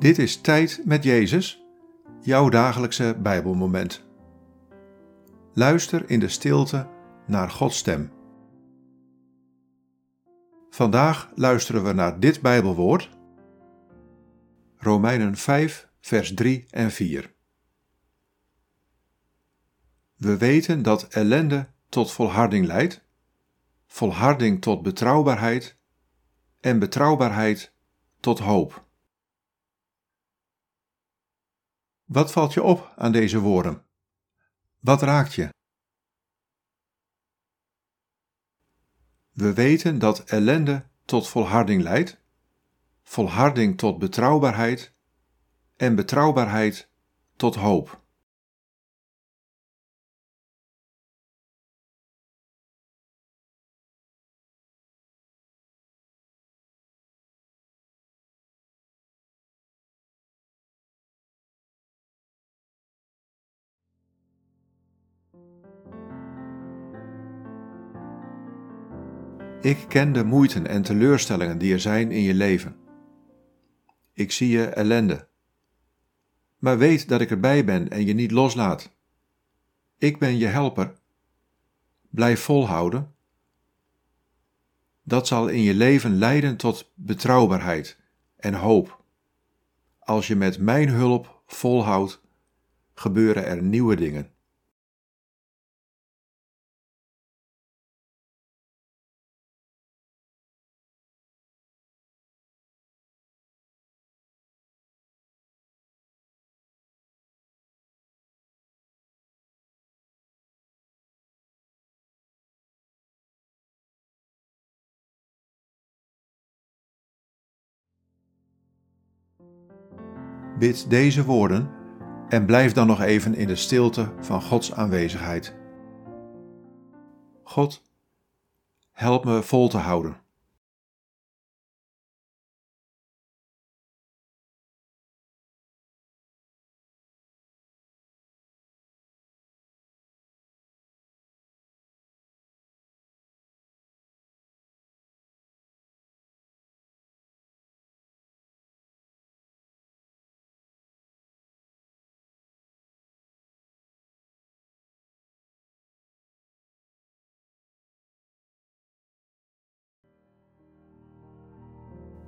Dit is Tijd met Jezus, jouw dagelijkse Bijbelmoment. Luister in de stilte naar Gods stem. Vandaag luisteren we naar dit Bijbelwoord, Romeinen 5, vers 3 en 4. We weten dat ellende tot volharding leidt, volharding tot betrouwbaarheid en betrouwbaarheid tot hoop. Wat valt je op aan deze woorden? Wat raakt je? We weten dat ellende tot volharding leidt, volharding tot betrouwbaarheid en betrouwbaarheid tot hoop. Ik ken de moeiten en teleurstellingen die er zijn in je leven. Ik zie je ellende. Maar weet dat ik erbij ben en je niet loslaat. Ik ben je helper. Blijf volhouden. Dat zal in je leven leiden tot betrouwbaarheid en hoop. Als je met mijn hulp volhoudt, gebeuren er nieuwe dingen. Bid deze woorden en blijf dan nog even in de stilte van Gods aanwezigheid. God, help me vol te houden.